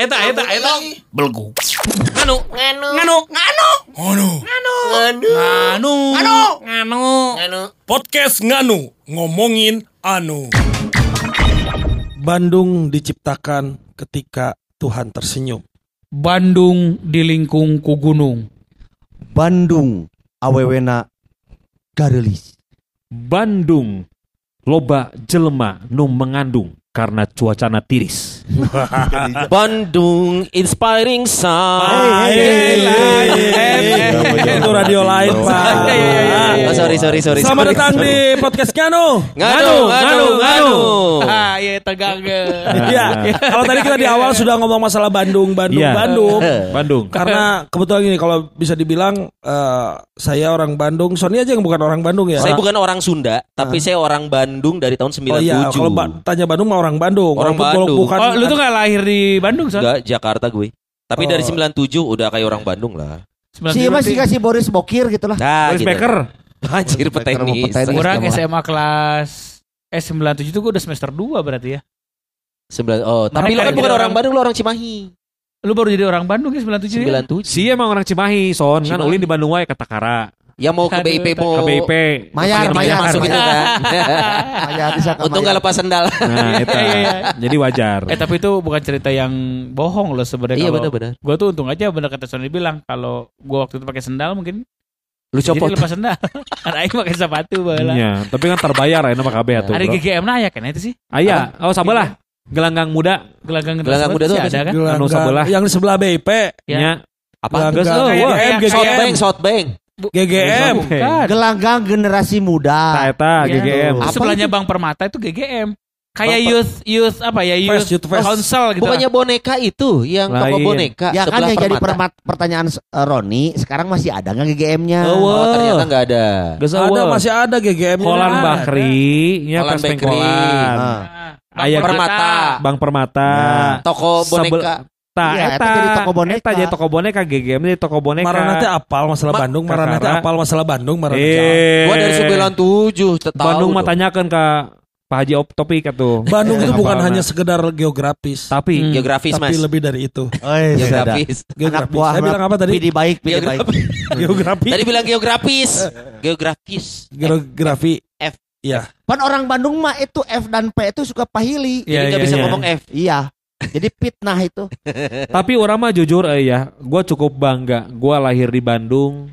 eta eta eta eta eta eta eta belgu. Anu. Nganu. nganu Anu. Anu. Nganu. Nganu. Podcast Nganu ngomongin Anu. Bandung diciptakan ketika Tuhan tersenyum. Bandung dilingkung ku gunung. Bandung awewena garelis Bandung loba jelema nu mengandung karena cuacana tiris. Bandung inspiring sound. Itu radio lain, Pak. Sorry sorry sorry. Selamat sorry, datang sorry. di podcast Nganu. Nganu nganu nganu. Ah, iya tegang. Iya. Kalau tadi kita di awal sudah ngomong masalah Bandung, Bandung, Iya. Bandung. Bandung. Karena kebetulan gini kalau bisa dibilang eh, saya orang Bandung, Sony aja yang bukan orang Bandung ya. Saya bukan orang Sunda, tapi saya orang Bandung dari tahun 97. Oh iya, kalau ba- tanya Bandung mah orang Bandung. Orang Bandung. bukan Oh, lu tuh gak lahir di Bandung, Son? Enggak, Jakarta gue. Tapi Oh. dari 97 udah kayak orang Bandung lah. si masih kasih Boris Bokir gitu lah Nah, Boris gitu. Becker. Anjir petenis. petenis. Kurang Sama. SMA kelas eh 97 itu gue udah semester 2 berarti ya. Sembilan, oh, tapi lu Makanya kan bukan orang orang- Bandung, lu orang Cimahi. Lu baru jadi orang Bandung ya 97 ya? 97. Si emang orang Cimahi, son kan Cimahi. ulin di Bandung wae kata Kara. Ya mau ke Aduh, BIP mau Ke BIP. Mayar, mayar. masuk gitu kan. Mayar bisa ke Untung gak lepas sendal. Nah, itu. Iya, iya. Jadi wajar. Eh tapi itu bukan cerita yang bohong loh sebenarnya Iya benar-benar. Gue tuh untung aja bener kata Sony bilang kalau gue waktu itu pakai sendal mungkin Lu jadi copot. lepas sendal. Ada aing pakai sepatu baheula. Iya, tapi kan terbayar ya nama KB atuh. Ada bro. GGM nah ya kan itu sih. Aya, oh sabalah. Gelanggang muda Gelanggang Gelanggang muda apa ada kan? Anu sebelah. yang di sebelah BIP, Ya. nya. Apa? Gelanggang, Geus, oh, GGM, wah. GGM, Softbank, Softbank. GGM. Gelanggang generasi muda eta Iya. GGM. Itu Sebelahnya Bang Permata itu GGM. Kayak youth youth apa ya youth, Fest, youth fest. council gitu. Bukannya boneka itu yang toko Lain. boneka ya kan yang jadi permat- pertanyaan eh, Roni sekarang masih ada nggak GGM-nya Oh, ternyata nggak ada. Geus Ada eueuh. masih ada GGM. Kolan Bakri, nya Kolan Bakri. Ah. Bang Aya Permata. Bang Permata. Toko Sebel- boneka. Ta, Iya, eta, eta jadi toko boneka. Eta jadi toko boneka GGM jadi toko boneka. Marana teh apal masalah Ma- Bandung, Marana teh apal masalah Bandung, Marana. Eh. Gua dari 97 tahu. Bandung mah tanyakeun ka Pak Haji Op Topik atuh. Bandung itu bukan hanya sekedar geografis, tapi Hmm. geografis tapi Mas. lebih dari itu. Oh, iya, sudah. Geografis. Geografis. buah Saya bilang apa tadi? Pidi baik pidi baik Geografi. Tadi bilang geografis. Geografis. Geografi. F. Iya. Pan orang Bandung mah itu F dan P itu suka pahili Jadi nggak bisa ngomong F. iya jadi fitnah itu tapi orang mah jujur eh, ya, gua cukup bangga. Gua lahir di Bandung.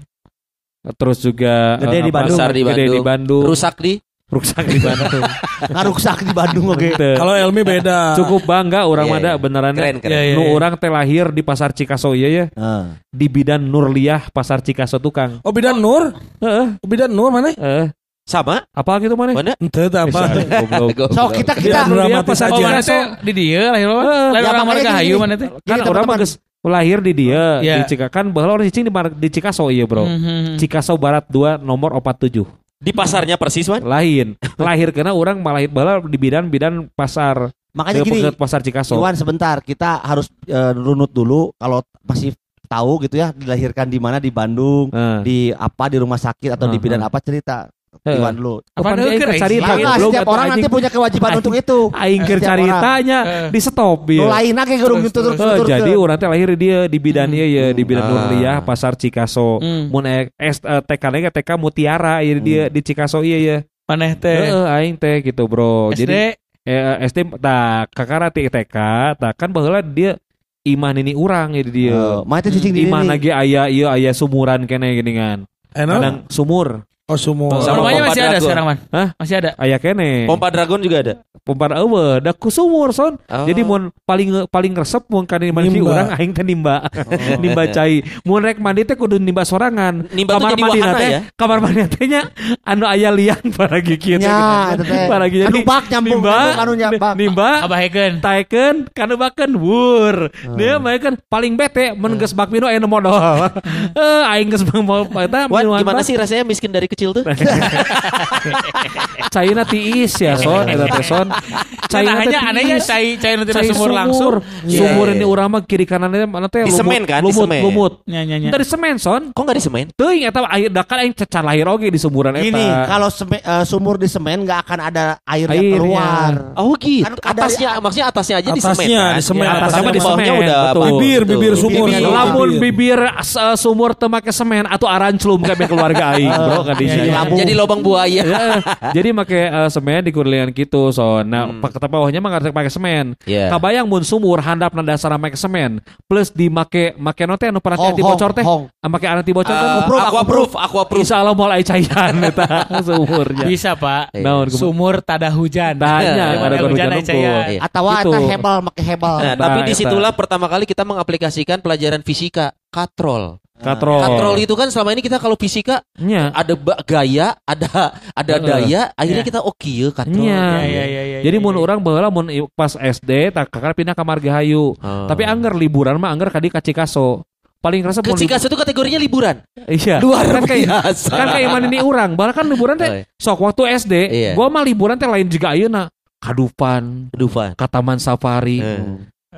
Terus juga Gede eh, di Bandung. besar di Gede Bandung. di di Bandung. Rusak di. Rusak di Bandung. ngaruksak di Bandung oke Teu. Kalau Elmi beda. Cukup bangga orang Iya, ada iya. beneran Keren, keren. Iya, iya, Nu iya. orang teh lahir di pasar Cikaso iya ya Nah. di bidan Nurliah pasar Cikaso tukang. Oh bidan Nur? Heeh. Oh, bidan Nur mana? Eh, Sama? apa gitu mana? Mana? Ente apa? So kita kita Nur. dramatis pasar Oh, mana teh di dia lahir apa? Heeh. Lahir Ya, orang gini. Hayu mana teh? Kan orang mah lahir di dia Iya. di Cikaso kan baheula orang cicing di, di Cikaso iya bro. Mhm. Cikaso Barat 2 nomor 47. Di pasarnya persis, Wan? Lain. lahir karena orang malah baheula di bidan-bidan pasar makanya di gini pasar Cikaso. Iwan sebentar kita harus eh, runut dulu kalau masih tahu gitu ya dilahirkan di mana di Bandung Heeh. di apa di rumah sakit atau di Hmm, bidan apa cerita. Iwan dulu Apa Kapan ada dia keur, cari Aing? tahu, Maka goblok, setiap orang nanti punya kewajiban untuk itu Aing keur caritanya orang. di stop ya. lain ake gerung terus terus jadi orang teh lahir di dia di bidan ieu ya di bidan Ah. Nurliah pasar Cikaso. Hmm. Mun eh, eh, TK ge TK Mutiara ieu dia di Cikaso ieu ya. Maneh teh. Heeh aing teh gitu bro. Jadi eh, SD tak kakara TK tak kan baheula dia imah nini urang ya di dia. Eh, mah itu cicing di Imah ini. lagi aya ieu aya sumuran kene geuningan. Enak. Kadang sumur. Oh sumur. Sama Rumahnya pompa masih ada dragon. sekarang, Man. Hah? Masih ada. Aya kene. Pompa dragon juga ada. Pompa eueuh da ku sumur son. Oh. Jadi mun paling paling resep mun kana mandi Nimba. urang aing teh nimba. nimba cai. Mun rek mandi teh kudu nimba sorangan. Nimba tuh jadi mandi wahana teh, ya? Kamar mandi teh nya anu aya liang teh. Nya, eta teh. Paragi jadi Anu bak nyambung, nimba, anu- anu nyambak. Nimba Abahekeun. taekeun kana bakeun wur. Dia mah kan paling bete mun geus bak minum aya nu modal. Eh aing geus mau eta Wan, minuman gimana sih rasanya miskin dari kecil tuh? Cairna tiis ya son eta teh son. Teh hanya anehnya cai cai nanti Cai sumur langsung. Iya, Sumur iya. ini urang mah kiri kanannya mana teh Di lumut, semen kan, di lumut, semen. lumut. Nya nya nya. Dari semen son. Kok nggak di semen? Teuing eta air da kan aing cecar lahir oge di sumuran eta. Gini, kalau eh, sumur di semen nggak akan ada air yang Airnya. keluar. Oh gitu. Kan ada- atasnya, maksudnya atasnya aja di semen Atasnya kan? di semen, Ya, atasnya di semen, udah Bibir, bibir sumur. Lamun bibir uh, sumur teu make semen atau aranclum kabeh keluarga aing, bro kan di Iya, iya. Jadi lubang buaya. Ya, jadi make uh, semen di kurlian gitu so nah Hmm. kata bawahnya mah nggak pakai semen Iya. kabayang mun sumur handap na dasar make semen plus di make make no teh anu Hong, anti bocor teh. Ah, make anti bocor proof, aqua aku proof, aqua proof. Insya Allah mau cairan eta sumurnya. Bisa, Pak. Iya. Naon? Sumur tada hujan. Tanya Iya, ada hujan ya. Iya. Atau Gitu. eta hebel make hebel. Nah, Nah, tapi eta. di situlah pertama kali kita mengaplikasikan pelajaran fisika, katrol. Katrol. Katrol itu kan selama ini kita kalau fisika Nya. ada gaya, ada ada Heeh. daya, akhirnya Iya. kita oke ya katrol. Nya. Iya iya iya iya. Jadi iya, mun iya. orang baheula mun i- pas SD tak kakak pindah ke Margahayu. Oh. Tapi angger liburan mah angger kadi ka Cikaso. Paling rasa ke Cikaso itu kategorinya liburan. Iya. Luar kan kayak biasa. kan kayak mana ini orang. Bahkan liburan Oh, teh iya. sok waktu SD, Iya. gua mah liburan teh lain juga ayeuna. Kadupan, Dufan. ka Taman Safari. Eh.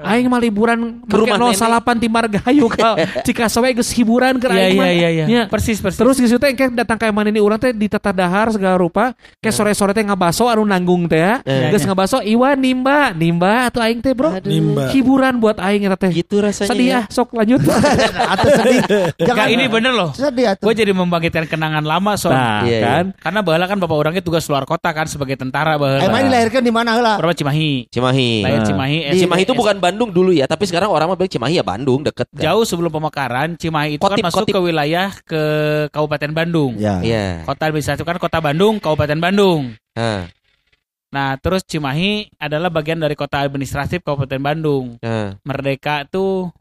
Aing mah liburan Ke rumah nenek. 08 di Margahayu ka Cikaso we geus hiburan ke Iya aing iya mah. iya iya. Nya. Persis persis. Terus geus teh kayak datang ka mana ini urang teh di tata dahar segala rupa, kayak sore-sore teh ngabaso anu nanggung teh ya. Eh. Geus ngabaso iwan nimba, nimba atuh aing teh, Bro. Nimba. Hiburan buat aing eta teh. Gitu rasanya. Sedih ya. ah, sok lanjut. Atau sedih. Jangan Enggak ini bener loh. sedih atuh. Gue jadi membangkitkan kenangan lama so. Nah, Iya, iya. kan. Karena bahala kan bapak orangnya tugas luar kota kan sebagai tentara bahala. Emang dilahirkan di mana heula? Berapa Cimahi? Cimahi. Lahir Nah. Cimahi. Di- Cimahi itu bukan Bandung dulu ya, tapi sekarang orang mah bilang Cimahi ya Bandung deket kan. Jauh sebelum pemekaran, Cimahi itu Kotip, kan masuk kotip. ke wilayah ke Kabupaten Bandung. Ya. Iya. Kota administratif kan Kota Bandung, Kabupaten Bandung. Nah, Nah, terus Cimahi adalah bagian dari kota administratif Kabupaten Bandung. nah. Merdeka tuh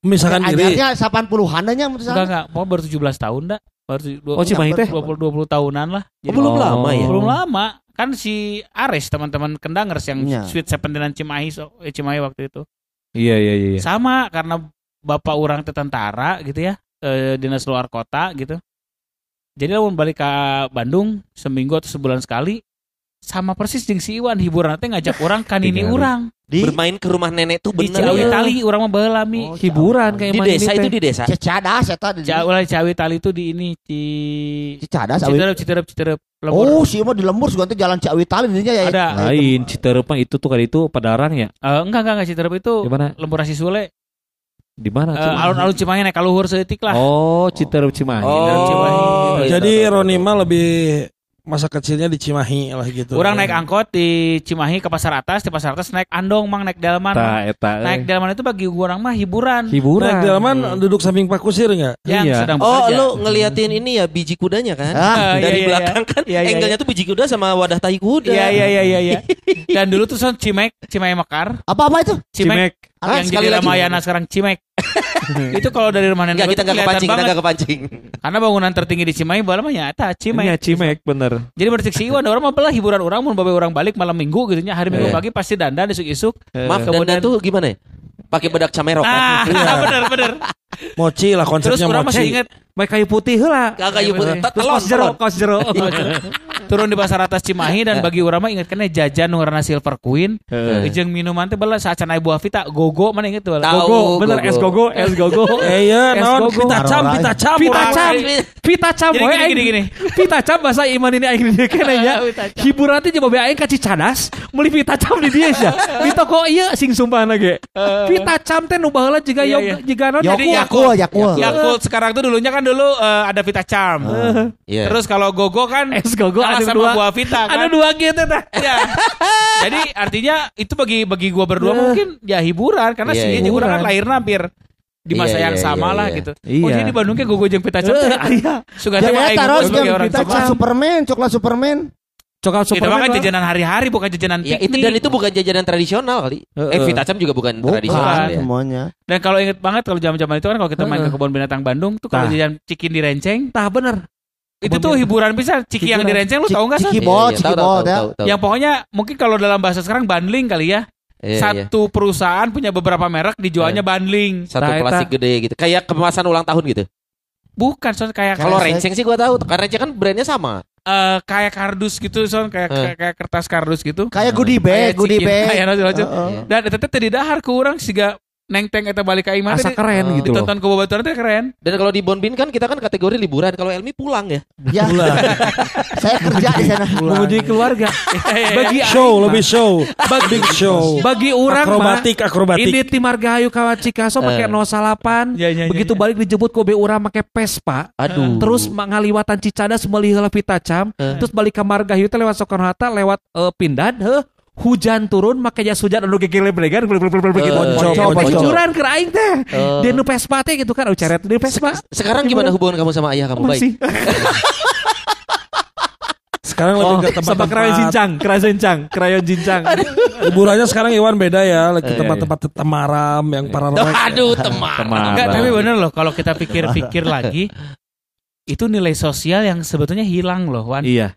Misalkan diri. Anyarnya 80-an nya menurut enggak enggak, mau baru 17 tahun dah. Baru Oh, Cimahi teh? 20 20 tahunan lah. Oh, belum lama ya? Belum lama. Kan si Ares teman-teman Kendangers yang Iya. Sweet Seventeen Cimahi so, eh, Cimahi waktu itu. Iya iya iya. iya. Sama karena bapak orang tentara gitu ya, eh, dinas luar kota gitu. Jadi lamun balik ke Bandung seminggu atau sebulan sekali sama persis jeung si Iwan hiburan teh ngajak orang kan ini orang Di Bermain ke rumah nenek tuh di bener Ciawi ya. Tali orang mah baheula mi. Oh, Hiburan kayak Di desa itu di desa. Cicadas eta di Ciawi Ciawi Tali itu di ini di Cicadas. Citerep Citerep Citerep Lembur. Oh, sih mah di lembur sugan teh jalan Ciawi Tali dinya ya. Ada. Lain Citerep mah itu tuh kan itu Padarang ya. Eh, enggak enggak enggak Citerep itu Di mana? Lembur Rasi Sule. Di mana? Cimahi? alun-alun Cimahi naik kaluhur seutik lah. Oh, Citerep Cimahi. Citerep Cimahi. iya, Jadi tahu, tahu, Roni tahu. mah lebih masa kecilnya di Cimahi lah gitu. Orang naik angkot di Cimahi ke pasar atas, di pasar atas naik andong mang naik delman. Ta eta. Naik eh. delman itu bagi orang mah hiburan. hiburan. Naik dalaman duduk samping Pak Kusir enggak? yang Iya. sedang Oh, lu ngeliatin ini ya biji kudanya kan? Ah, iya, Dari iya, belakang kan Iya, iya, angle-nya tuh biji kuda sama wadah tai kuda. Iya iya iya iya iya. Dan dulu tuh son Cimek, Cimahi Mekar, Apa-apa itu? Cimek, Cimek. Ah, yang sekali jadi lagi. Ramayana sekarang Cimek. itu kalau dari rumah nenek kita kelihatan kepancing, kita enggak kepancing. Karena bangunan tertinggi di Cimahi bae mah nyata Cimek. Iya Cimek bener. Jadi berarti si Iwan orang mah belah hiburan orang mun babe orang balik malam Minggu gitu nya. Hari Minggu Iya. pagi pasti dandan isuk-isuk. Maaf, dan kemudian- tuh gimana ya? Pakai bedak camerok Ah, kan? bener bener. Mochi lah Terus konsepnya orang mochi. masih ingat Baik kayu putih Iya, tet- Terus telon, kos jero, kos jero. turun di pasar atas Cimahi dan bagi orang mah ingat kena jajan ngaranna Silver Queen. Jeung minuman teh bela saat cenai buah vita gogo mana inget tuh. Gogo, bener es gogo, es gogo. Eh iya, naon gogo. pita cam, pita cam. Pita cam, pita cam, Gini, we, gini, aing- gini. Pita cam bahasa iman ini aing di kene nya. Hiburan teh coba aing ka Cicadas, meuli pita cam di dia sia. Di toko ieu sing sumpahna ge. Pita cam teh nu baheula jiga Iya, yok iya. jiga naon Yakult. Yakul, Yakul. Yakult sekarang tuh dulunya kan dulu eh, ada Vita Charm. Iya. Terus kalau Gogo kan es gogo ada sama dua. buah Vita kan. Ada dua gitu teh. Ya. Jadi artinya itu bagi bagi gua berdua mungkin ya hiburan karena Iya, sih iya. orang kan lahir hampir di masa Iya, yang iya, sama iya, lah iya. gitu. Iya. Oh jadi di Bandungnya gue jeung pita cam. Iya. Suka Ya sama ya aing taruh sebagai jeung orang. Superman, coklat Superman. Coklat Itu Superman. mah kan jajanan hari-hari bukan jajanan Ya, itu piknik. dan itu bukan jajanan tradisional kali. Heeh. Eh, Vitacam juga bukan, tradisional Bukan ya. semuanya. Dan kalau inget banget kalau zaman-zaman itu kan kalau kita main ke kebun binatang Bandung tuh kalau jajan cikin di renceng, Tah bener. itu tuh hiburan bisa. Ciki yang di renceng lu tahu nggak sih? Ciki Iya, bol, iya, ciki tahu, tahu, bol, tahu, ya. tahu, tahu. Yang pokoknya mungkin kalau dalam bahasa sekarang bundling kali ya. Iya, iya. Satu perusahaan punya beberapa merek dijualnya bundling. Satu Nah, plastik gede gitu. Kayak kemasan ulang tahun gitu. Bukan son kayak Kalau renceng sih gua tahu. Karena renceng kan brandnya sama. Eh, kayak kardus gitu son kayak Eh. kayak, kayak kertas kardus gitu. Kayak goodie bag, goodie bag. Kayak. Dan eta teh teu didahar ku urang siga neng teng eta balik ka imah Asa teh. keren Oh. gitu loh. Ditonton ke babaturan teh keren. Dan kalau di Bonbin kan kita kan kategori liburan. Kalau Elmi pulang ya. Ya. Saya kerja di sana. Mengunjungi keluarga. Bagi Show lebih show. Big show. bagi orang akrobatik akrobatik. ini tim Margahayu Kawacikaso pakai Eh. 08. Ya, ya, ya, Begitu ya. balik dijemput ku be urang make Vespa. Aduh. Terus ngaliwatan Cicadas meuli heula Vitacam, Eh. terus balik ke Margahayu teh lewat Soekarno Hatta lewat eh, Pindad, heuh. Hujan turun make jas hujan anu gegele bregan begitu. Poncuran ke aing teh. Oh. Di nu Vespa teh gitu kan, oh ceret di Vespa. Sekarang gimana hubungan kamu sama ayah kamu? Baik. Sekarang Oh, lebih ke sama krayon cincang, krayon cincang, krayon cincang. liburannya sekarang Iwan beda ya, lagi Iya, tempat-tempat temaram yang para Aduh, teman. Enggak, tapi bener loh kalau kita pikir-pikir lagi itu nilai sosial yang sebetulnya hilang loh Wan. Iya.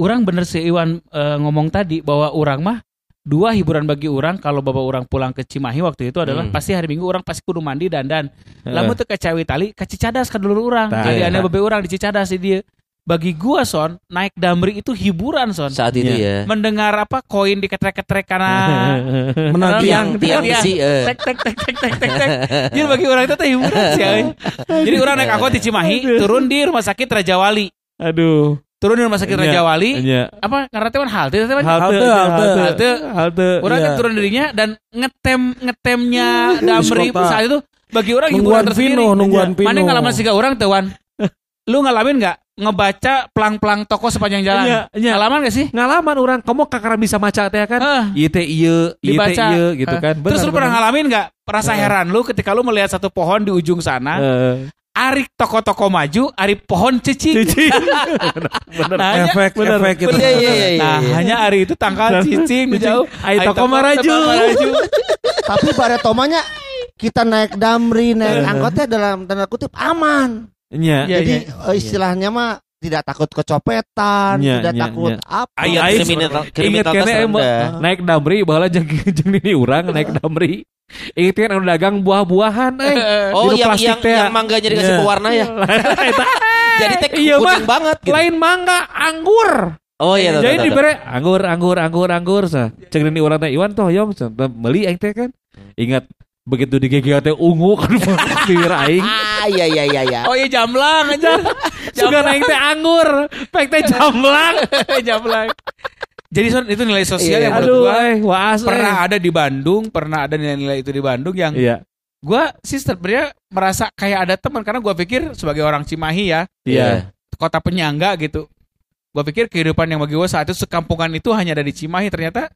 Orang bener si Iwan eh, ngomong tadi bahwa orang mah dua hiburan bagi orang kalau bawa orang pulang ke Cimahi waktu itu adalah Hmm. pasti hari Minggu orang pasti kudu mandi dan dan lamun teu ke Cawi Tali ke Cicadas ka dulur orang. Tah, Jadi iya. ane bebe orang di Cicadas di dia. Bagi gua son naik damri itu hiburan son. Saat itu ya. Mendengar apa koin diketrek-ketrek karena menagih Tiang, tiang Tiang. besi. eh. tek tek tek tek tek tek tek. Jadi bagi orang itu teh hiburan sih. Jadi orang naik angkot di Cimahi, turun di rumah sakit Raja Wali. Aduh. Turun di rumah sakit Iya. Raja Wali. Iya. Apa karena teh kan halte teh kan? Halte, Halte, halte, halte. halte, halte. Orang Iya. teh turun dirinya dan ngetem ngetemnya Damri saat itu bagi orang hiburan nungguan tersendiri. pino, nungguan pino. Mana ngalaman sih orang tuh Wan? Lu ngalamin nggak ngebaca pelang-pelang toko sepanjang jalan? Iya, iya. Ngalaman gak sih? Ngalaman orang, kamu kakak bisa maca teh kan? Heeh. Iya teh iya, iya iya gitu Eh, kan. Terus lu pernah ngalamin nggak rasa heran lu ketika lu melihat satu pohon di ujung sana, Heeh. Ari toko-toko maju, Ari pohon cicing. Cici. bener. Nah, hanya, efek efek gitu. Iya, iya, iya, iya. nah, hanya Ari itu tangkal cicing di jauh. Ai toko maraju. toko maraju. Tapi pada tomanya kita naik damri, naik angkotnya dalam tanda kutip aman. Iya. Iya, Jadi iya. eh, istilahnya mah tidak takut kecopetan, Iya, tidak iya, takut iya. apa. Ayat kriminal Ingat kene naik damri baheula jeung jeung ini urang naik damri. Ingat kan anu dagang buah-buahan eh. Oh, Di yang yang teh. yang mangganya dikasih Iya. pewarna ya. Eta Jadi teh Iya, kuning Bang. banget gitu. lain mangga, anggur. Oh iya, tahu, Jadi tahu, dibere anggur, anggur, anggur, anggur sa. Cek ini orang teh Iwan toh yong. Beli aing teh kan. Ingat begitu di GG teh ungu kan bibir aing. Ah, iya iya iya iya. Oh iya jamblang aja. Suka aing teh anggur, pek teh jamblang. jamblang. Jadi Son, itu nilai sosial Iya. yang menurut Aduh, gua eh, waas pernah eh. ada di Bandung, pernah ada nilai-nilai itu di Bandung yang Iya, gua sih sebenarnya merasa kayak ada teman karena gua pikir sebagai orang Cimahi ya, iya. kota penyangga gitu. Gua pikir kehidupan yang bagi gua saat itu sekampungan itu hanya ada di Cimahi ternyata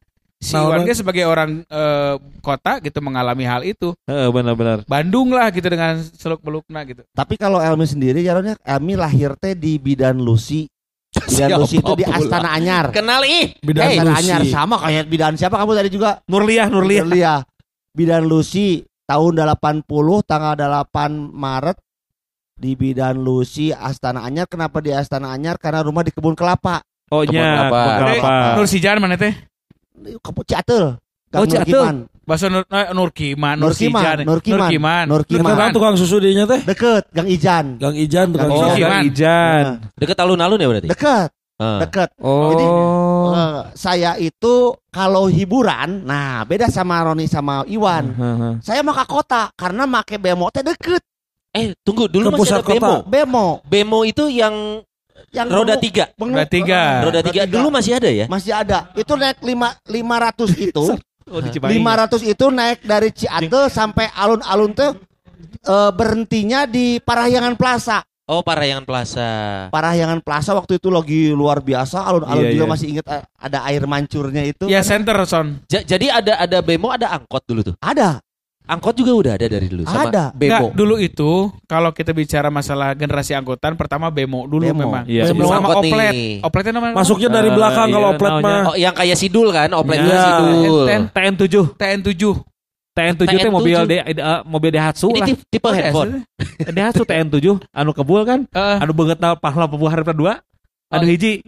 si Nah, warga sebagai orang eh, kota gitu mengalami hal itu. Heeh, benar-benar. Bandung lah gitu dengan seluk belukna gitu. Tapi kalau Elmi sendiri jarangnya Elmi lahir teh di Bidan Lucy. Bidan Lucy itu di Siapa pula? Astana Anyar. Kenal ih. Bidan Astana Lucy. Anyar sama kayak Bidan siapa kamu tadi juga? Nurliah, Nurliah. Nurliah. Bidan Lucy tahun 80 tanggal 8 Maret di Bidan Lucy Astana Anyar. Kenapa di Astana Anyar? Karena rumah di kebun kelapa. Oh kelapa. kebun kelapa. Nur Sijan mana teh? Kebun Ciatel. Oh, Ciatel. Bahasa Nur, eh, Nur Kiman, Nur, Nur Kiman, Sijan, Nur Kiman, Nur Dekat Kiman. kan tukang susu dinya teh? Deket, Gang Ijan. Gang Ijan tukang Oh, Oh, susu. Kiman. Gang Ijan. Deket alun-alun ya berarti? Deket, Ah. deket. Oh. Jadi, Eh, saya itu kalau hiburan, nah beda sama Roni sama Iwan. Heeh. Saya mau ke kota karena make bemo teh deket. Eh, tunggu dulu Ke masih ada bemo. kota. Bemo Bemo itu yang yang roda tiga. Roda tiga. Roda tiga dulu masih ada ya? masih ada. Itu naik lima lima ratus itu, Oh, lima ratus itu naik dari Ciatel sampai alun-alun tuh eh, berhentinya di Parahyangan Plaza. Oh, Parayangan Plaza. Parahyangan Plaza waktu itu lagi luar biasa. Alun-alun Iya, juga iya. masih ingat eh, ada air mancurnya itu. Ya center Son. Ja- jadi ada ada bemo, ada angkot dulu tuh. Ada. Angkot juga udah ada dari dulu sama Ada. Bemo. dulu itu kalau kita bicara masalah generasi angkutan pertama bemo dulu Bemo. memang. Iya. Sebelum Bemo sama angkot oplet. nih. Opletnya namanya Masuknya dari Eh, belakang iya, kalau oplet namanya. mah. Oh, yang kayak sidul kan, opletnya Iya. sidul. Ten- TN7. TN7. TN7 teh TN7. mobil de, eh, mobil Daihatsu Ini lah. tipe, tipe handphone. Daihatsu TN7 anu kebul kan. Eh, Anu banget na pahala pebuah hari kedua. Anu Oh. hiji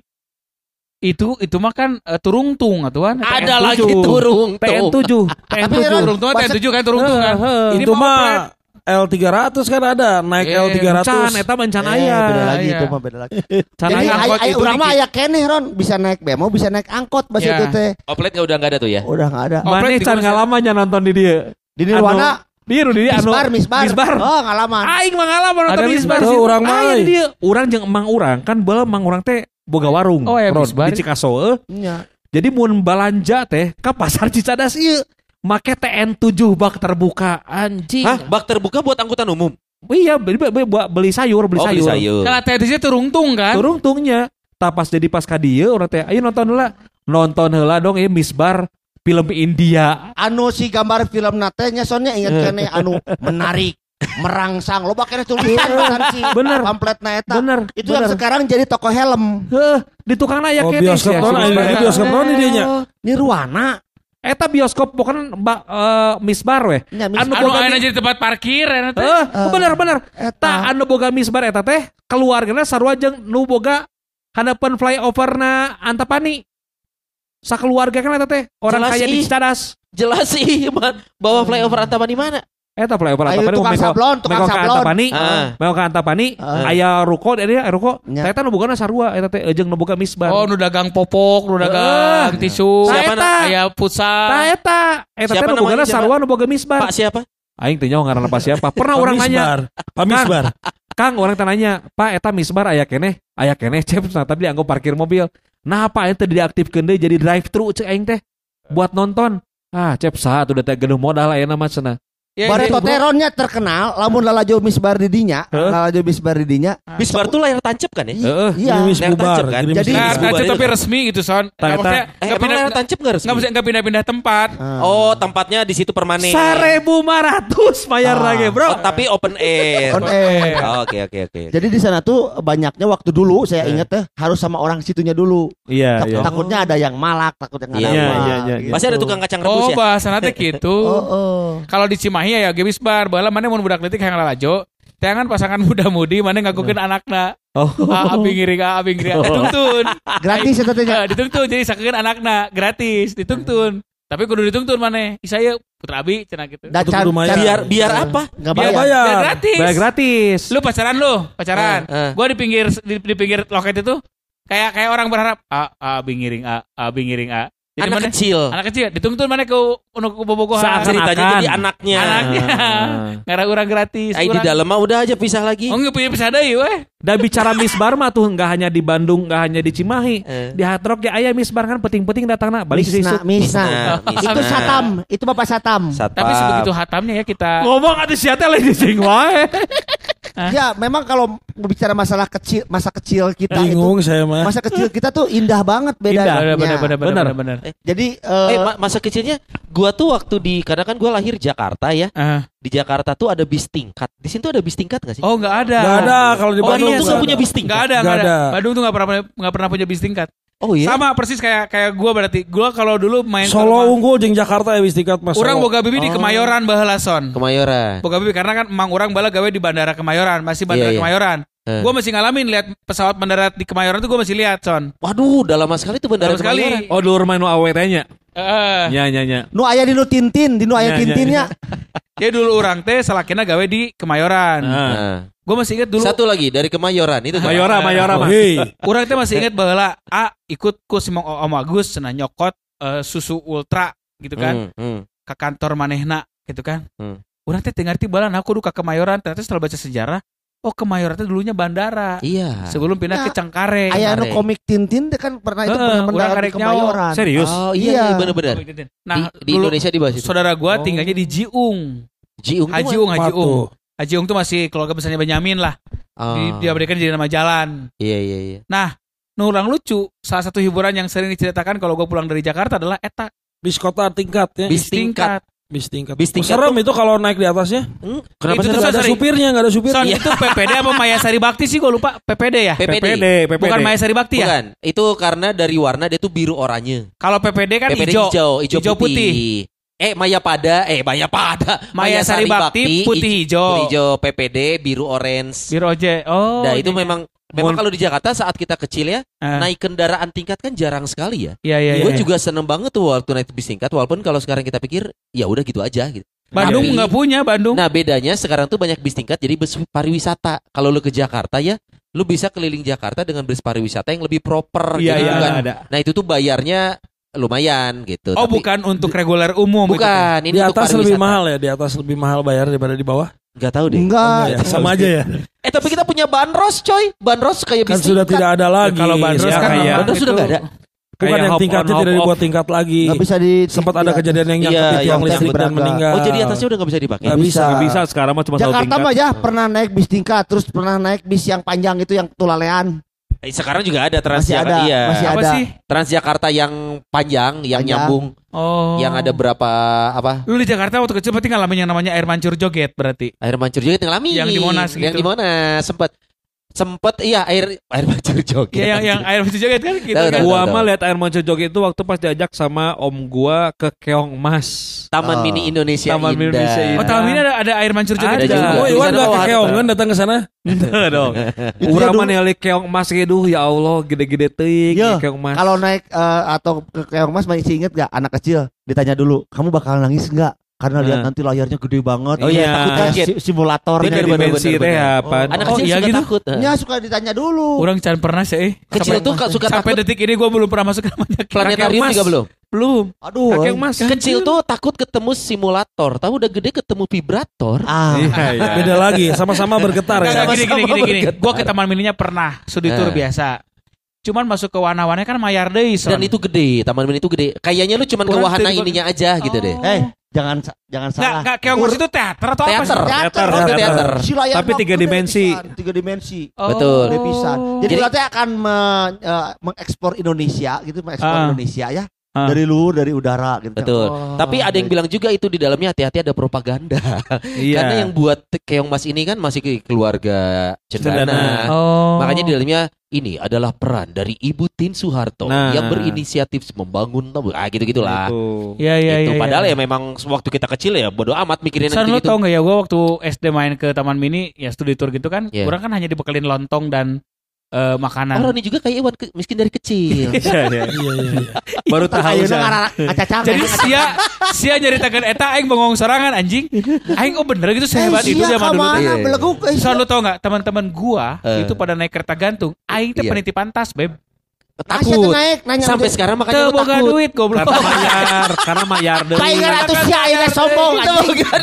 itu itu mah kan eh, turungtung atuh kan. Ada TN7. lagi turung. TN7. Tapi TN7. Ron, Turungtung mah TN7 kan turungtung kan. Ini Itu mah oplet. mah L300 kan ada, naik Eh, L300. Can eta mencan Eh, aya. beda lagi iya. itu mah beda lagi. Can Jadi aya. angkot ay, ay, itu urang mah aya keneh Ron, bisa naik bemo, bisa naik angkot bahasa Ya. itu teh. Oplet nggak udah nggak ada tuh ya? Udah enggak ada. Mana Oplet can ngalamanya nonton di dia. Di Nirwana Biru di dia anu. misbar, misbar. Misbar. Oh, ngalaman. Aing mah ngalaman nonton Ada misbar. Tuh, urang mah, Aing dia. Urang jeung emang urang kan bala emang urang teh boga warung. Oh, ya, Ron. Di Cikaso eh. Iya. Jadi mun balanja teh ka pasar Cicadas ieu make TN7 bak terbuka anjing. Hah? Bak terbuka buat angkutan umum? Iya, beli, beli, beli- beli sayur, beli oh, beli sayur. sayur. Kalau TN7 turungtung kan. Turung tungnya. Tak pas jadi pas ka dieu urang teh, ayo nonton heula. Nonton heula dong ieu Misbar film India. Anu si gambar film nate nya soalnya inget keneh anu menarik, merangsang. Loba keneh tulisan si Bener. pamfletna eta. Bener. Itu yang bener. sekarang jadi toko helm. Heuh, di tukang aya Oh, bioskop ayo Misbar. di bioskop non dia nya. Nirwana. Eta bioskop bukan ba, eh, Misbar weh. Nya Anu Anu boga ayeuna jadi tempat parkir ya teh. Eh, bener bener. Eta. Tak anu boga misbar eta teh keluargana sarua jeung nu boga hadapan flyover na Antapani. Sakeluarga kan eta teh orang Jelas kaya di. Cicadas. Jelas sih, man. Bawa flyover Antapani mana? Eta flyover Ayo Antapani tukang sablon, tukang sablon. Antapani. Ah. Meko ka Antapani Ah. aya ruko dari aya ruko. Nya. Eta nu bogana sarua eta teh jeung nu boga misbar. Oh, nu dagang popok, nu dagang tisu. Siapa Siapa na- Aya futsal. Tah eta, eta teh nu siapa? sarua nu boga misbar. Pak siapa? Aing teh nyaho ngaranna pa siapa. Pernah orang nanya, Pamisbar. Pamisbar. Kang orang tanya, Pak eta misbar aya keneh, aya keneh cep nah, tapi dianggap parkir mobil. Nah apa itu diaktifkeun deui jadi drive thru cek aing teh buat nonton. Ah cep saha tuh teh geunuh modal aya nama cenah. Ya, Bare ini- Toteronnya terkenal, lamun lalajo misbar di dinya, Heuh? lalajo misbar di dinya. Bisbar tuh layar tancap kan ya? Heeh. Iya. Gerimis Layar bubar. tancap kan? Jadi- Nah, nah, itu. tapi resmi gitu son. Maksudnya Eh, pindah layar tancap nggak resmi? nggak bisa nggak pindah-pindah tempat. Ah. Oh, tempatnya di situ permanen. Sarebu ratus bayar Ah. lagi bro. Oh, tapi open air. On air. Oh, Oke, oke, oke. Jadi di sana tuh banyaknya waktu dulu saya ingat teh harus sama orang situnya dulu. Iya Tak- iya. Takutnya ada yang malak, takutnya nggak ada Iya, apa. iya, iya. gitu. Pasti ada tukang kacang rebus Oh, ya? bahasa nanti gitu. Oh, oh. Kalau di Cimahi ya gebis bar, baheula mana mun budak leutik hayang lalajo. Tangan pasangan muda-mudi mana ngakukeun anakna. Oh. Ah, abi ngiring, ah, abi ngiring. Dituntun. Gratis eta teh. Eh, dituntun jadi sakeun anakna gratis, dituntun. Tapi kudu dituntun mana? Isaya putra abi cenah gitu. Da can- can- Biar biar apa? Nggak Biar bayar. bayar. biar gratis. Bayar gratis. Lu pacaran lu, pacaran. Eh, eh. Gua di pinggir di, di pinggir loket itu kayak kayak orang berharap ah, ah abi ngiring ah, abi ngiring ah. Jadi Anak mana? kecil. Anak kecil dituntun mana ke untuk ke bobogohan. Seakan- Ceritanya Akan. jadi anaknya. Anaknya. Ngarang orang gratis. Ay, di Urang- dalam mah udah aja pisah lagi. Oh, nggak punya pisah deui weh. Dan bicara misbar mah tuh nggak hanya di Bandung, nggak hanya di Cimahi. Eh. Di Hard Rock ya aya misbar kan penting-penting datangna balik ke situ. Misna. Misna, misna. Itu satam, itu Bapak satam. Satpam. Tapi sebegitu hatamnya ya kita. Ngomong ada siapa lagi sing wae. Ya, memang kalau bicara masalah kecil, masa kecil kita itu, Bingung saya mah. masa kecil kita tuh indah banget Indah, bedanya. Benar, benar, benar, benar, Benar. benar. Jadi eh, Eh, ma- masa kecilnya gua tuh waktu di karena kan gua lahir Jakarta ya. Ah. Di Jakarta tuh ada bis tingkat. Di sini tuh ada bis tingkat gak sih? Oh, nggak ada. Gak ada kalau di Oh, Bandung Bandung tuh tuh gak punya bis tingkat. Nggak ada, Nggak nggak ada. ada. Bandung tuh nggak pernah nggak pernah punya bis tingkat. Oh iya. Sama persis kayak kayak gua berarti. Gua kalau dulu main Solo rumah- unggul jeung Jakarta ya bis tingkat mas. Orang Solo. boga bibi di Oh. Kemayoran baheula son. Kemayoran. Boga bibi karena kan emang orang bala gawe di bandara Kemayoran, masih bandara Iya, iya. Kemayoran. Eh. Gua masih ngalamin lihat pesawat mendarat di Kemayoran tuh gua masih lihat son. Waduh, udah lama sekali tuh bandara sekali. Kemayoran. Oh dulu main nu awet nya. Eh, Nya nya nya. nu aya di nu tintin, di nu aya Ya, ya, tintinnya. ya dulu orang teh salakina gawe di Kemayoran. Nah. Gua masih inget dulu Satu lagi dari Kemayoran itu kan? Mayora Mayora mah. Orang teh masih inget bahwa A ikut ku si Mang Om Agus cenah nyokot eh, susu ultra gitu kan Hmm, hmm. ke kantor manehna gitu kan. Hmm. Orang teh teu ngarti bala nah kudu ka Kemayoran ternyata setelah baca sejarah oh Kemayoran teh dulunya bandara Iya. sebelum pindah ke Nah, Cengkareng. Aya nu Kemarin. komik tintin teh kan pernah itu pernah mendarat di karek nyawa. Kemayoran. Serius? Oh iya, Iya. iya benar-benar. Nah, di, di Indonesia dibahas itu. saudara gua Oh. tinggalnya di Jiung. Jiung Haji Ung, Haji Ung. Haji Ung tuh masih keluarga besarnya Benyamin lah. Oh. Di, diabadikan jadi nama jalan. Iya iya iya. Nah, nu urang lucu, salah satu hiburan yang sering diceritakan kalau gue pulang dari Jakarta adalah eta bis kota tingkat ya. Bis tingkat. Bis tingkat. Bis tingkat Serem itu kalau naik di atasnya. Hmm, kenapa Itu Gak ada sorry. supirnya, gak ada supirnya. Son itu PPD apa Mayasari Bakti sih gue lupa PPD ya PPD. PPD, PPD. bukan Mayasari Bakti ya Bukan, itu karena dari warna dia tuh biru oranye. kalau PPD kan PPD hijau hijau, hijau, hijau putih. Eh Maya Pada, eh Maya Pada. Maya Sari Bakti, putih hijau. Putih hijau, PPD biru orange. biru oje oh nah, itu iya. memang memang kalau di Jakarta saat kita kecil ya, Ah. naik kendaraan tingkat kan jarang sekali ya. iya iya Gue iya. juga seneng banget tuh waktu naik bis tingkat walaupun kalau sekarang kita pikir ya udah gitu aja gitu. Bandung nggak punya Bandung Nah bedanya sekarang tuh banyak bis tingkat jadi bus pariwisata. Kalau lu ke Jakarta ya, lu bisa keliling Jakarta dengan bus pariwisata yang lebih proper. Iya, gitu iya, kan. ada. Nah itu tuh bayarnya lumayan gitu. oh Tapi- bukan untuk reguler umum gitu. bukan. Ini Di untuk atas lebih mahal ya, di atas lebih mahal bayar daripada di bawah. Gak tahu deh. Enggak. Ya, sama aja ya. Eh tapi kita punya bandros coy. Bandros kayak Kan sudah tingkat. tidak ada lagi. kalau bandros Ya, kan kayak- Bandros sudah itu- nggak ada. Bukan Kayak yang hop tingkatnya on, tidak hop dibuat off. tingkat lagi. Nggak bisa di Sempat ada kejadian yang Iya, nyangkut di yang listrik dan meninggal. Oh jadi atasnya udah gak bisa dipakai. Nggak bisa. Nggak bisa sekarang mah cuma satu Jakarta tingkat. mah ya pernah naik bis tingkat, terus pernah naik bis yang panjang itu yang tulalean. Eh, sekarang juga ada Masih Transjakarta. ada, Iya. masih apa ada. sih Transjakarta yang panjang, yang Panjang. nyambung, oh yang ada berapa apa? lu di Jakarta waktu kecil berarti ngalamin yang namanya air mancur joget berarti Air mancur yang ngalamin. Yang di Monas Yang gitu. di Monas sempat sempet iya air air mancur joget. ya yang yang air mancur joget kan gitu Tahu, kan Gua mah lihat air mancur joget itu waktu pas diajak sama om gua ke Keong Mas. Taman Oh. Mini Indonesia Taman Mini Indah. Indonesia oh Indah. tahun ini ada ada air mancur joget Ada. juga. juga. Oh, Di Iwan ke harta. Keongan datang ke sana? Tuh dong. Itu Urang dia mana yang Keong Mas gitu ya Allah gede-gede teuing Iya. Keong Mas. Kalau naik eh, atau ke Keong Mas masih inget gak anak kecil ditanya dulu, kamu bakal nangis nggak? Karena lihat Nah. nanti layarnya gede banget. Oh iya, Iya. takut Kayak si- simulator Dari dimensi bener, teh bener. apa? Anak Oh, kecil iya suka gitu? takut. Ya suka ditanya dulu. Orang can pernah sih eh. Kecil tuh Sampai- suka sampai takut. detik ini gue belum pernah masuk ke namanya Planetarium juga belum. belum Aduh. Kakek eh. Mas. Kecil tuh takut ketemu simulator. Tahu udah gede ketemu vibrator. Ah. Iya, iya. Beda lagi, sama-sama bergetar ya. nggak, gini gini gini gini gue ke taman mininya pernah studi tour Eh. biasa cuman masuk ke wana-wana kan mayar deh son. Dan itu gede, Taman Mini itu gede. Kayaknya lu cuman ke wahana ininya aja gitu deh. Eh, jangan jangan nggak salah. nggak keong mas itu teater atau apa Teater. sih Teater, teater. Si layarnya Tapi tiga dimensi. pisan, Tiga dimensi. Oh. Betul. Jadi, Jadi- nanti akan me- eh, mengekspor Indonesia gitu, mengekspor Ah. Indonesia ya. Ah. Dari luar, dari udara gitu. Betul. Oh, Tapi ada yang bilang juga itu di dalamnya hati-hati ada propaganda. Iya. Karena yang buat keong mas ini kan masih ke keluarga Cendana. Cendana. oh Makanya di dalamnya ini adalah peran dari Ibu Tin Soeharto Nah. yang berinisiatif membangun ah gitu-gitulah. Itu. Iya iya itu iya. padahal iya. ya memang waktu kita kecil ya bodo amat mikirin San lu gitu. tau gak ya gue waktu SD main ke taman mini ya studi tour gitu kan Iya. orang kan hanya dibekelin lontong dan eh, makanan Oh, Roni juga kayak Iwan ke- miskin dari kecil. Iya, iya. Iya, iya, iya. Baru tahu ngacacang. jadi sia sia nyeritakan eta aing bengong sorangan anjing aing oh bener gitu sehebat Eh, itu sia zaman dulu Iya, iya. beleguk, eh, Soal lu tau gak teman-teman gua itu pada naik kereta gantung aing teh Iya. penitipan tas beb takut. naik nanya Sampai sekarang makanya lu takut. duit goblok Karena mayar, karena mayar deui. Palingan atuh sia ayeuna sombong anjing. kan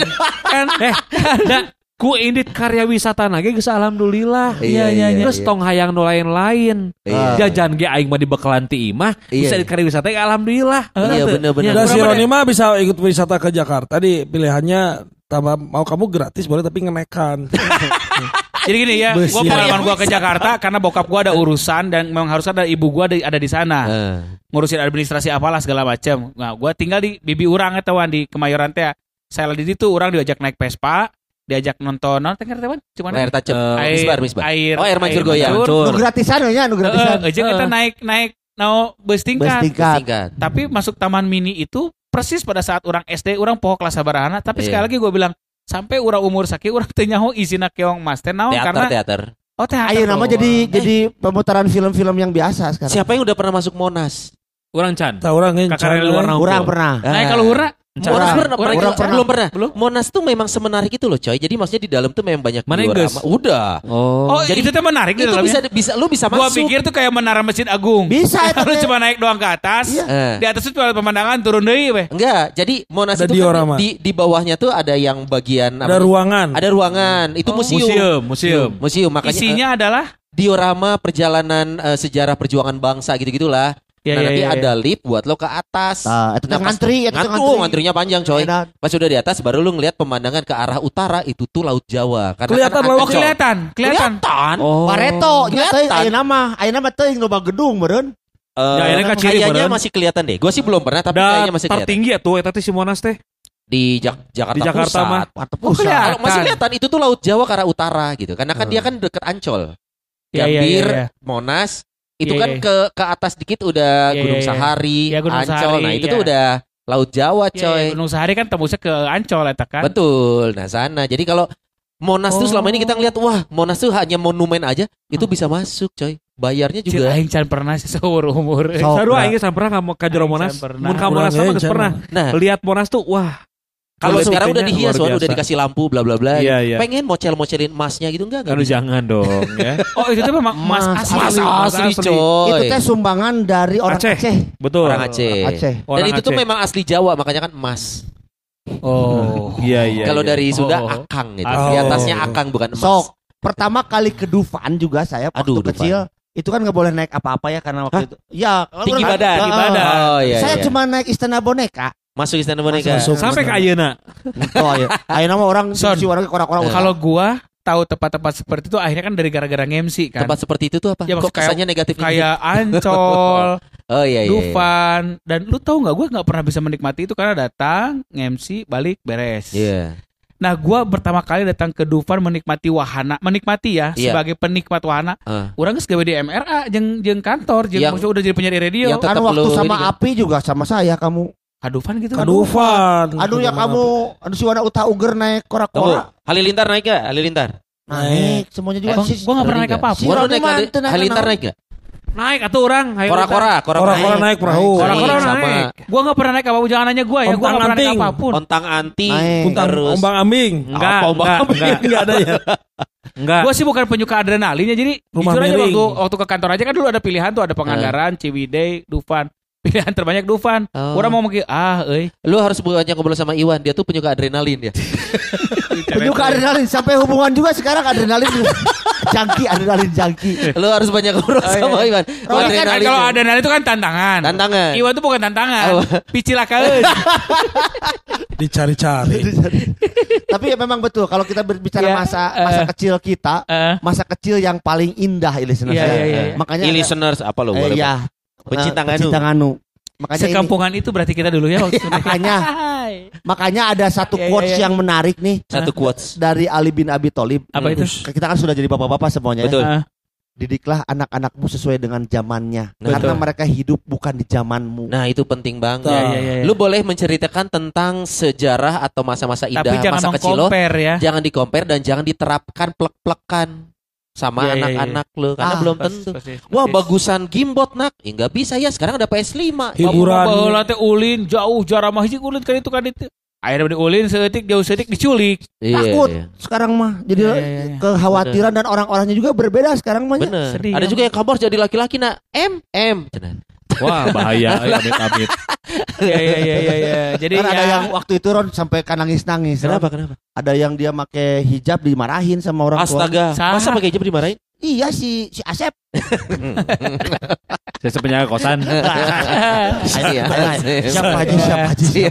Eh, ku indit karya wisata nage geus alhamdulillah. Iya, iya, iya, Terus iya. tong hayang nu lain-lain. Iya. Jajan ge aing mah dibekalan ti imah, Iya. bisa di karya wisata alhamdulillah. Iya Bener teu? bener-bener. Dan si Roni mah bisa ikut wisata ke Jakarta. Tadi pilihannya tambah mau kamu gratis boleh tapi ngenekan. jadi gini ya ya. pengalaman gua ke Jakarta karena bokap gua ada urusan dan memang harus ada ibu gua ada, ada di sana Eh. ngurusin administrasi apalah segala macam. Nah, gua tinggal di bibi urang eta wan di Kemayoran teh. Saya lagi di situ orang diajak naik Vespa, diajak nonton nonton kan teman? Cuman Layar tancap. air Misbar, misbar. air Oh, air mancur goyang. mancur. Nu gratisan nya, nu gratisan. Heeh, jeung kita naik naik no bus Bus tingkat. Tapi masuk taman mini itu persis pada saat orang SD orang poho kelas sabarana tapi Iya. sekali lagi gue bilang sampai orang umur sakit orang teu nyaho isina keong mas teh naon Teater, karena teater. oh teater Ayo nama jadi jadi pemutaran film-film yang biasa sekarang. Siapa yang udah pernah masuk Monas? Urang can. Tahu orang yang Kakak luar. Orang pernah. Nah, kalau hura Monas pernah, orang pernah, pernah. belum pernah. Belum. Monas tuh memang semenarik itu loh, coy. Jadi maksudnya di dalam tuh memang banyak Mana diorama. Udah. Oh. oh jadi itu teh menarik Itu dalamnya bisa bisa lu bisa gua masuk. pikir tuh kayak menara masjid agung Bisa itu lu cuma naik doang ke atas Iya. Eh. di atas itu ada pemandangan turun deui weh Enggak, jadi Monas Ada itu kan diorama. di, di bawahnya tuh ada yang bagian Ada apa? ruangan. Ada ruangan. Itu museum. museum, museum. Museum makanya isinya adalah eh, diorama perjalanan eh, sejarah perjuangan bangsa gitu-gitulah. Ya, nah, ya, nanti ya, ya. ada lift buat lo ke atas. Nah, itu teh Nah, ngantri, itu teh Ngantri, ngantri. ngantrinya panjang coy. Edan. Pas udah di atas baru lu ngeliat pemandangan ke arah utara itu tuh Laut Jawa. Karena Kelihatan kan laut oh kelihatan kelihatan Kelihatan. Oh. Pareto, Kelihatan. ayeuna mah, ayeuna mah teuing loba gedung meureun. Eh, Ya, ini kan ciri kayaknya masih kelihatan deh. Gue sih belum pernah tapi Da kayaknya masih kelihatan. tertinggi ya tuh teh si Monas teh. di Jak- Jakarta, Di Jakarta Pusat. mah. Oh, pusat. kelihatan. Kalau masih kelihatan itu tuh Laut Jawa ke arah utara gitu. Karena kan dia kan deket Ancol. Iya, iya, Gambir, iya, iya. Monas, itu Iya, kan iya. ke ke atas dikit udah Iya, Gunung iya, iya. Sahari, Iya, Gunung Ancol. Sahari, nah, itu iya. tuh udah Laut Jawa, coy. ya, Gunung Sahari kan tembusnya ke Ancol eta kan. Betul. Nah, sana. Jadi kalau Monas tuh Oh. selama ini kita ngeliat wah, Monas tuh hanya monumen aja, itu bisa masuk, coy. Bayarnya Cil juga. aing can pernah sih seumur umur. Nah. aing geus pernah nggak mau ka Jero Aing Monas. can. Mun ka Monas mah geus can pernah. Nah, Lihat Monas tuh wah. Kalau Kalau sekarang udah dihias, Wan, udah biasa. dikasih lampu bla bla bla. Iya, iya. Pengen mocel-mocelin emasnya gitu enggak? Aduh jangan dong ya. Oh itu tuh memang emas Mas asli. Mas Asli, coy. Itu teh sumbangan dari orang Aceh. Aceh. Betul. orang Aceh. Aceh. Dan Orang itu tuh Aceh. memang asli Jawa, makanya kan emas. Oh. Iya iya. Kalau iya. dari Sunda Oh. akang gitu. Oh. Di atasnya akang bukan emas. Sok. Pertama kali ke Dufan juga saya waktu Aduh, Dufan. kecil itu kan nggak boleh naik apa-apa ya karena waktu itu. Ya, Tinggi badan. Tinggi badan. Oh iya. saya iya. cuma naik istana boneka. Masuk istana boneka. Masuk. sampai ke ayeuna. Oh iya. Ayo nama orang Son. si orang korak-korak. Kalau gua tahu tempat-tempat seperti itu akhirnya kan dari gara-gara ngemsi kan. Tempat seperti itu tuh apa? Ya, Kok kesannya negatif Kayak Ancol, Oh iya iya. iya. Dufan, dan lu tahu nggak gue nggak pernah bisa menikmati itu karena datang ngemsi balik beres. Iya. Nah gua pertama kali datang ke Dufan menikmati wahana, menikmati ya Iya. sebagai penikmat wahana. Ah. Orang geus gawe di MRA jeung jeung kantor, jeung Yang- udah jadi penyiar radio. yang kan tetap waktu lu sama kan? Api juga sama saya kamu. Kadufan gitu kan. Kadufan. Aduh ya kamu, aduh si Wana Uta Uger naik Tunggu. korak-korak. Halilintar naik gak? Halilintar. Naik semuanya juga Gua, sih. gua gak pernah naik apa-apa. Si Gua Roni naik Halilintar naik gak? Naik atuh orang. Kora-kora, kora-kora. Kora-kora naik perahu. Kora-kora naik. Gua gak pernah naik apa-apa, jangan nanya gua ya. Gua Ontang gak pernah naik apa pun. Ontang anti. Terus. ombang ambing. Enggak, enggak, enggak, ada ya. enggak. Gua sih bukan penyuka adrenalinnya jadi Rumah jujur aja miring. waktu waktu ke kantor aja kan dulu ada pilihan tuh ada Pangandaran, Ciwidey, Dufan. Pilihan terbanyak Dufan. Oh. Orang mau mungkin ah euy. Lu harus banyak ngobrol sama Iwan. Dia tuh penyuka adrenalin ya. Penyuka adrenalin sampai hubungan juga sekarang adrenalin jangki adrenalin jangki. Lu harus banyak ngobrol sama Iwan. Kalau kan kalau adrenalin itu kan tantangan. Tantangan. Iwan tuh bukan tantangan. Apa? Picilakeun. Dicari-cari. Tapi ya memang betul kalau kita berbicara Ya, masa eh. masa kecil kita, Eh, masa kecil yang paling indah listener Iya, saya. iya, iya, iya. Makanya listeners apa lo? eh, ya Pecinta eh, Nganu. pecinta Nganu. Makanya ini, sekampungan itu berarti kita dulu ya waktu makanya makanya ada satu Iya, iya, quotes iya. yang menarik nih Satu quotes. dari Ali bin Abi Thalib. Apa itu? Kita kan sudah jadi bapak-bapak semuanya. ya. Betul. Ah, Didiklah anak-anakmu sesuai dengan zamannya. Betul. Karena mereka hidup bukan di zamanmu. Nah itu penting banget. Iya, iya, iya. Lu boleh menceritakan tentang sejarah atau masa-masa indah Tapi jangan masa kecil lo. ya. Jangan di-compare dan jangan diterapkan plek-plekan sama Iya, iya, anak-anak lo karena Ah, belum tentu. persis, Wah persis. bagusan gimbot nak, ya nggak bisa ya sekarang ada PS5. Hiburan. Baheula teh ulin jauh jarak mah hiji ulin kan itu kan itu. Akhirnya di ulin seetik jauh seetik diculik. Iya, Takut iya. sekarang mah. Jadi Iya, iya, iya. kekhawatiran dan orang-orangnya juga berbeda sekarang mah. ya. Bener. Sedih, ada juga yang kabar jadi laki-laki nak M M. Cenah. Wah, bahaya. Amit amit. Iya iya iya iya iya. Jadi Kan ada ya, yang waktu itu Ron sampai kan nangis-nangis. Ron. Kenapa kenapa? Ada yang dia make hijab dimarahin sama orang tua. Astaga, masa pakai hijab dimarahin? Iya si si Asep. Saya penjaga kosan. Ini ya. Siapa aja siapa aja. Iya,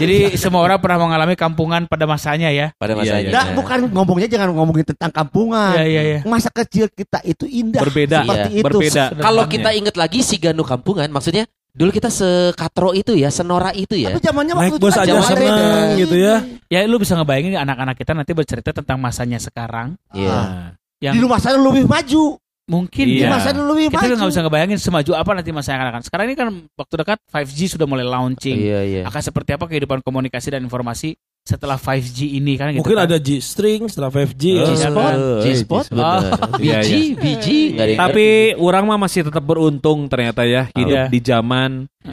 jadi semua orang pernah mengalami kampungan pada masanya ya. Pada Iya, masanya. iya. Nah, bukan ngomongnya jangan ngomongin tentang kampungan. Iya iya iya. Masa kecil kita itu indah. Berbeda. Seperti Iya, itu. berbeda. Kalau kita inget lagi si Ganu Kampungan, maksudnya dulu kita sekatro itu ya, senora itu ya. Tapi zamannya Naik waktu itu bus kan aja zaman seneng gitu ya. Ya lu bisa ngebayangin anak-anak kita nanti bercerita tentang masanya sekarang. Iya. Nah, Yang Di rumah saya lebih maju. mungkin Iya. Di ya. rumah saya lebih Kita maju. juga nggak bisa ngebayangin semaju apa nanti masa yang akan. Sekarang ini kan waktu dekat 5G sudah mulai launching. Iya, iya. Akan seperti apa kehidupan komunikasi dan informasi setelah 5G ini kan gitu. Mungkin kan. ada G-string setelah 5G. Oh, ya. G-spot, Eh, G-spot, G-spot. bener. Iya, BG, BG, yang Tapi orang mah masih tetap beruntung ternyata ya hidup Iya. di zaman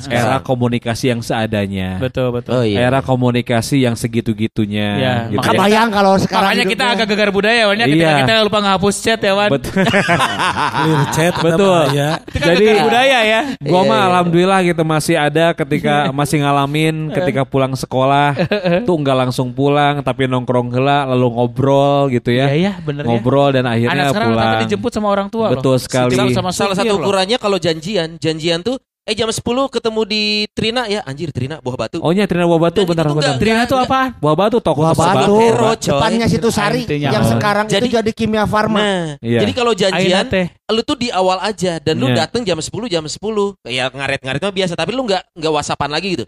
era komunikasi yang seadanya. Betul betul. Oh iya. Era komunikasi yang segitu-gitunya Iya, gitu makanya- ya. Kebayang kalau sekarang Makanya kita agak gegar budaya Wan ya ketika Iya. kita lupa ngehapus chat ya Wan. Bet- Clear chat Betul. Ya. Jadi- gegar budaya ya. Gua Iya, mah iya. alhamdulillah gitu masih ada ketika masih ngalamin ketika pulang sekolah tuh nggak langsung pulang tapi nongkrong heula lalu ngobrol gitu Iya ya. iya bener ya. Ngobrol dan Anak akhirnya sekarang pulang. rata-rata dijemput sama orang tua Betul loh. sekali. Dijemput sama Salah satu ukurannya kalau janjian, janjian tuh eh jam 10 ketemu di Trina ya, anjir Trina buah batu. Oh nya Trina Buah Batu Dan benar itu benar. nggak- Trina tuh apa? Buah Batu toko Buah batu, Hero, depannya situ Sari yang sekarang Jadi- itu jadi Kimia Farma. Nah, Iya. jadi kalau janjian lu tuh di awal aja dan lu Iya. dateng jam 10 jam 10. Ya ngaret-ngaret mah biasa, tapi lu nggak nggak whatsappan lagi gitu.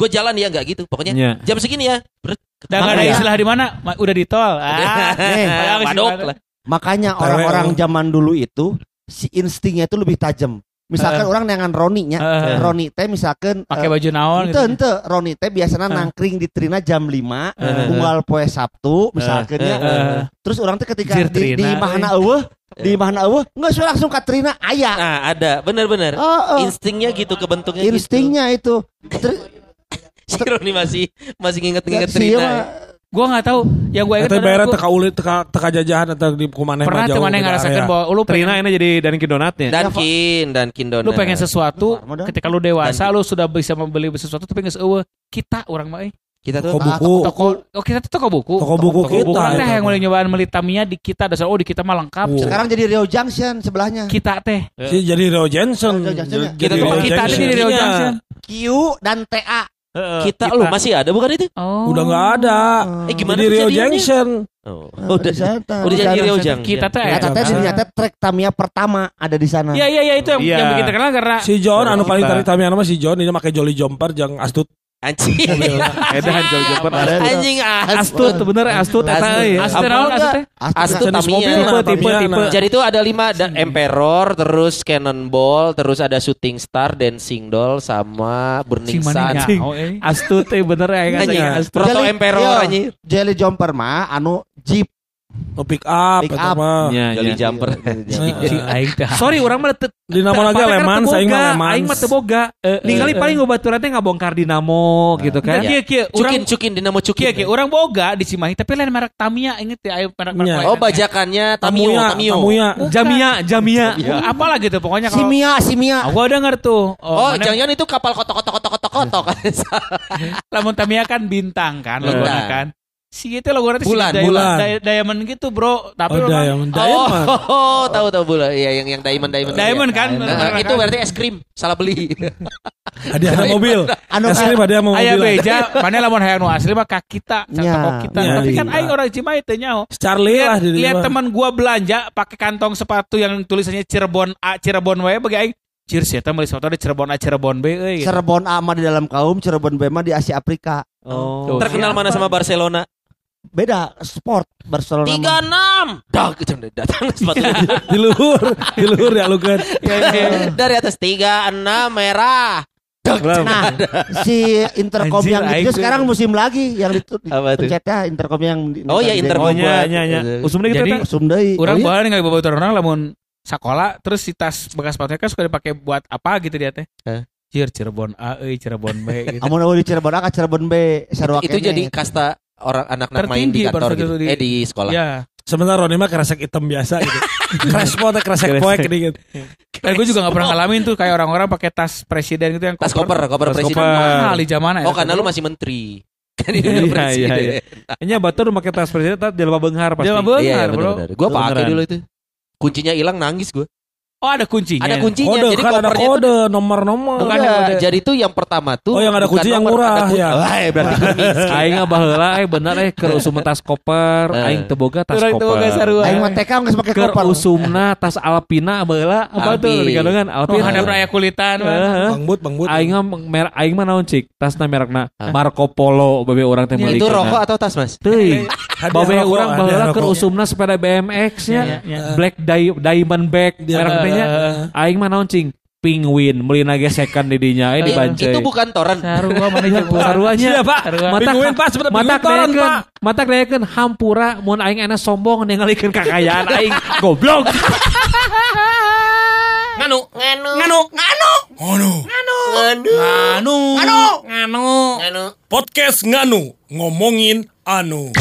Gue jalan ya nggak gitu. Pokoknya Iya. jam segini ya. Brek, Udah nggak ada Makanya. istilah di mana? Ma- Udah di tol. Ah, Nih, lah. makanya orang-orang zaman dulu itu si instingnya itu lebih tajam. Misalkan orang dengan Roni nya, Eh. Roni teh misalkan Pakai eh, baju naon Ente gitu. ente Roni teh biasanya Eh. nangkring di Trina jam 5 Eh. Unggal poe Sabtu misalkan ya. Eh. Terus orang teh ketika Jir di, di Mahana eueuh, di Mahana eueuh, enggak sudah langsung ka Trina aya. Nah ada, bener-bener. Oh, oh. Instingnya gitu, kebentuknya Instingnya itu. Si Roni masih masih nginget-nginget Trina. mah, Gua nggak tahu. Yang gue ingat adalah teka ulit teka teka jajahan atau di kumaneh pernah jauh beda ngerasakan area. bahwa lu Trina ini jadi Dunkin Donatnya. Dunkin, Dunkin Donat. lu pengen sesuatu ketika lu dewasa lu sudah bisa membeli sesuatu tapi nggak eueuh kita orang mah eh. Kita tuh Toko buku. toko oh kita tuh toko buku Toko buku kita, orang teh itu. yang mulai nyobaan beli Tamiya di kita dasar oh di kita mah lengkap sekarang jadi Rio Junction sebelahnya. kita teh Si jadi Rio Jensen. Rio ya? Kita Jadi tuh Rio kita ada Jensen. di Rio. Junction Q dan TA. Kita lu masih ada bukan itu? oh Udah nggak ada. Eh gimana Jadi Rio? Junction. Oh, Oh, udah di sana. udah Di jadi. Rio Jang. kita teh Ya, teh Junction. ternyata trek Tamiya pertama ada di sana. Iya iya iya itu yang, Iya. yang bikin terkenal karena Si John anu paling Kita. tarik tamian nama si John ini pakai Jolly Jumper jang astut. Anjing. Edan jauh jemput. Anjing Astut bener astut eta Astut. ya. Astut astut Tamiya. Tipe, tipe. Jadi itu ada lima ada Emperor, terus Cannonball, terus ada Shooting Star, Dancing Doll, sama Burning Sun. eh. Astut teh bener ya kan Anjing, astut. Proto Emperor iya. anjing. Jelly Jumper mah anu Jeep Oh, pick up, Pick up. mah. Nya, Jolly nya. Jumper. Si aing teh. Sorry orang mah teu Di nama lagi Leman, saya mah. Leman. Aing mah teu boga. Ningali paling ngobaturan teh ngabongkar dinamo gitu kan. Kieu kieu urang Cukin, cukin, Dinamo Cukin. kieu urang boga di Cimahi tapi lain merek Tamiya inget ya ayo merek merek Iya. lain. Oh bajakannya Tamio. Tamuya. Jamia, Jamia. Ya, apalah gitu pokoknya kalau Simia, Simia. Aku udah denger tuh. Oh, mana- jangan-jangan itu kapal kotok-kotok kotok-kotok kotok. lamun Tamiya kan bintang kan logonya kan. Si itu logo nanti Bulan, si diamond, bulan. di- diamond gitu bro. Tapi Oh, Diamond. Diamond mah. Oh, tahu tahu bola. Iya, yang yang diamond diamond. Diamond kan, Nah, bener-bener itu kan. berarti es krim. Salah beli. Hadiah ada mobil. Anu Es krim hadiah mau Aya mobil. beja, mana lamun hayang nu asli mah ka kita, Nya, yeah. kita. Tapi kan iya. aing orang Cimahi teh nyaho. Charlie lah Lihat, teman gua belanja pakai kantong sepatu yang tulisannya Cirebon A, Cirebon W bagi aing. Cir sih eta meuli sepatu di Cirebon A, Cirebon B gitu. Cirebon A mah di dalam kaum, Cirebon B mah di Asia Afrika. Oh. Terkenal mana sama Barcelona? Beda sport Barcelona. Tiga enam. Dak itu datang sepatu. Di luhur, di luhur ya lu kan. Dari atas tiga enam merah. Nah, si Intercom Anjir, yang itu sekarang musim lagi yang itu pencetnya Intercom yang Oh ya Intercom Oh nya buat. nya nya. Usumna gitu Jadi, eta. Sum deui. Orang Oh, iya? bawa ningali bawa orang lamun sekolah terus si tas bekas sepatunya kan suka dipakai buat apa gitu dia teh. Eh. Cir Cirebon A, Cirebon B gitu. Amun eueuh di Cirebon A Cirebon B Itu jadi kasta orang anak-anak main di kantor gitu. di- Eh di sekolah. Ya. Sementara Roni mah kresek hitam biasa gitu. Crash pot, kresek poek gitu. Dan gue juga gak pernah ngalamin tuh kayak orang-orang pakai tas presiden gitu yang Tas koper, koper Tas presiden. koper. mahal di zaman Oh karena lu masih menteri. Kan ini Iya, udah presiden. iya, iya. Nya batur make tas presiden tak jelema beunghar pasti. Jelema Iya, beunghar, iya, bro. Gua pakai dulu itu. Kuncinya hilang nangis gua. Oh ada kuncinya. Ada kuncinya. Kode jadi kan ada kode nomor-nomor. Bukan ada- jadi tuh yang pertama tuh Oh, yang ada kunci yang nomor, murah, ada kunci. ya. Wah, berarti. Aing mah baheula eh bener eh keur usum tas koper, Eh. aing teu boga tas Orang boga koper. Aing mah TK geus make Keur koper. usumna tas Alpina baheula apa tuh Alpin. digandungan Oh, Alpina. ada raya kulitan. mah. Heeh. Bang Bud, Bang Bud. Aing mah merek aing mah naon cik? Tasna merekna? Marco Polo babe urang teh meuli. Itu rokok atau tas, Mas? Teuing. Hadiah Babe rokok, urang hadiah baheula keur rokok. usumna sepeda BMX nya. Iya, iya. Black Di- Diamond Back Dia- merek teh nya. Aing mah naon cing? Penguin meuli gesekan di dinya eh di Bancai. Itu bukan toran. Sarua mana jeung Saruanya Siapa? Sarua. Mata Penguin pas, mata toran, Pak. mata dayakeun hampura mun aing enak sombong ningalikeun kakayaan aing goblok. Nganu, nganu, Nganu, nganu, nganu, nganu, nganu, nganu, nganu. Podcast Nganu ngomongin anu.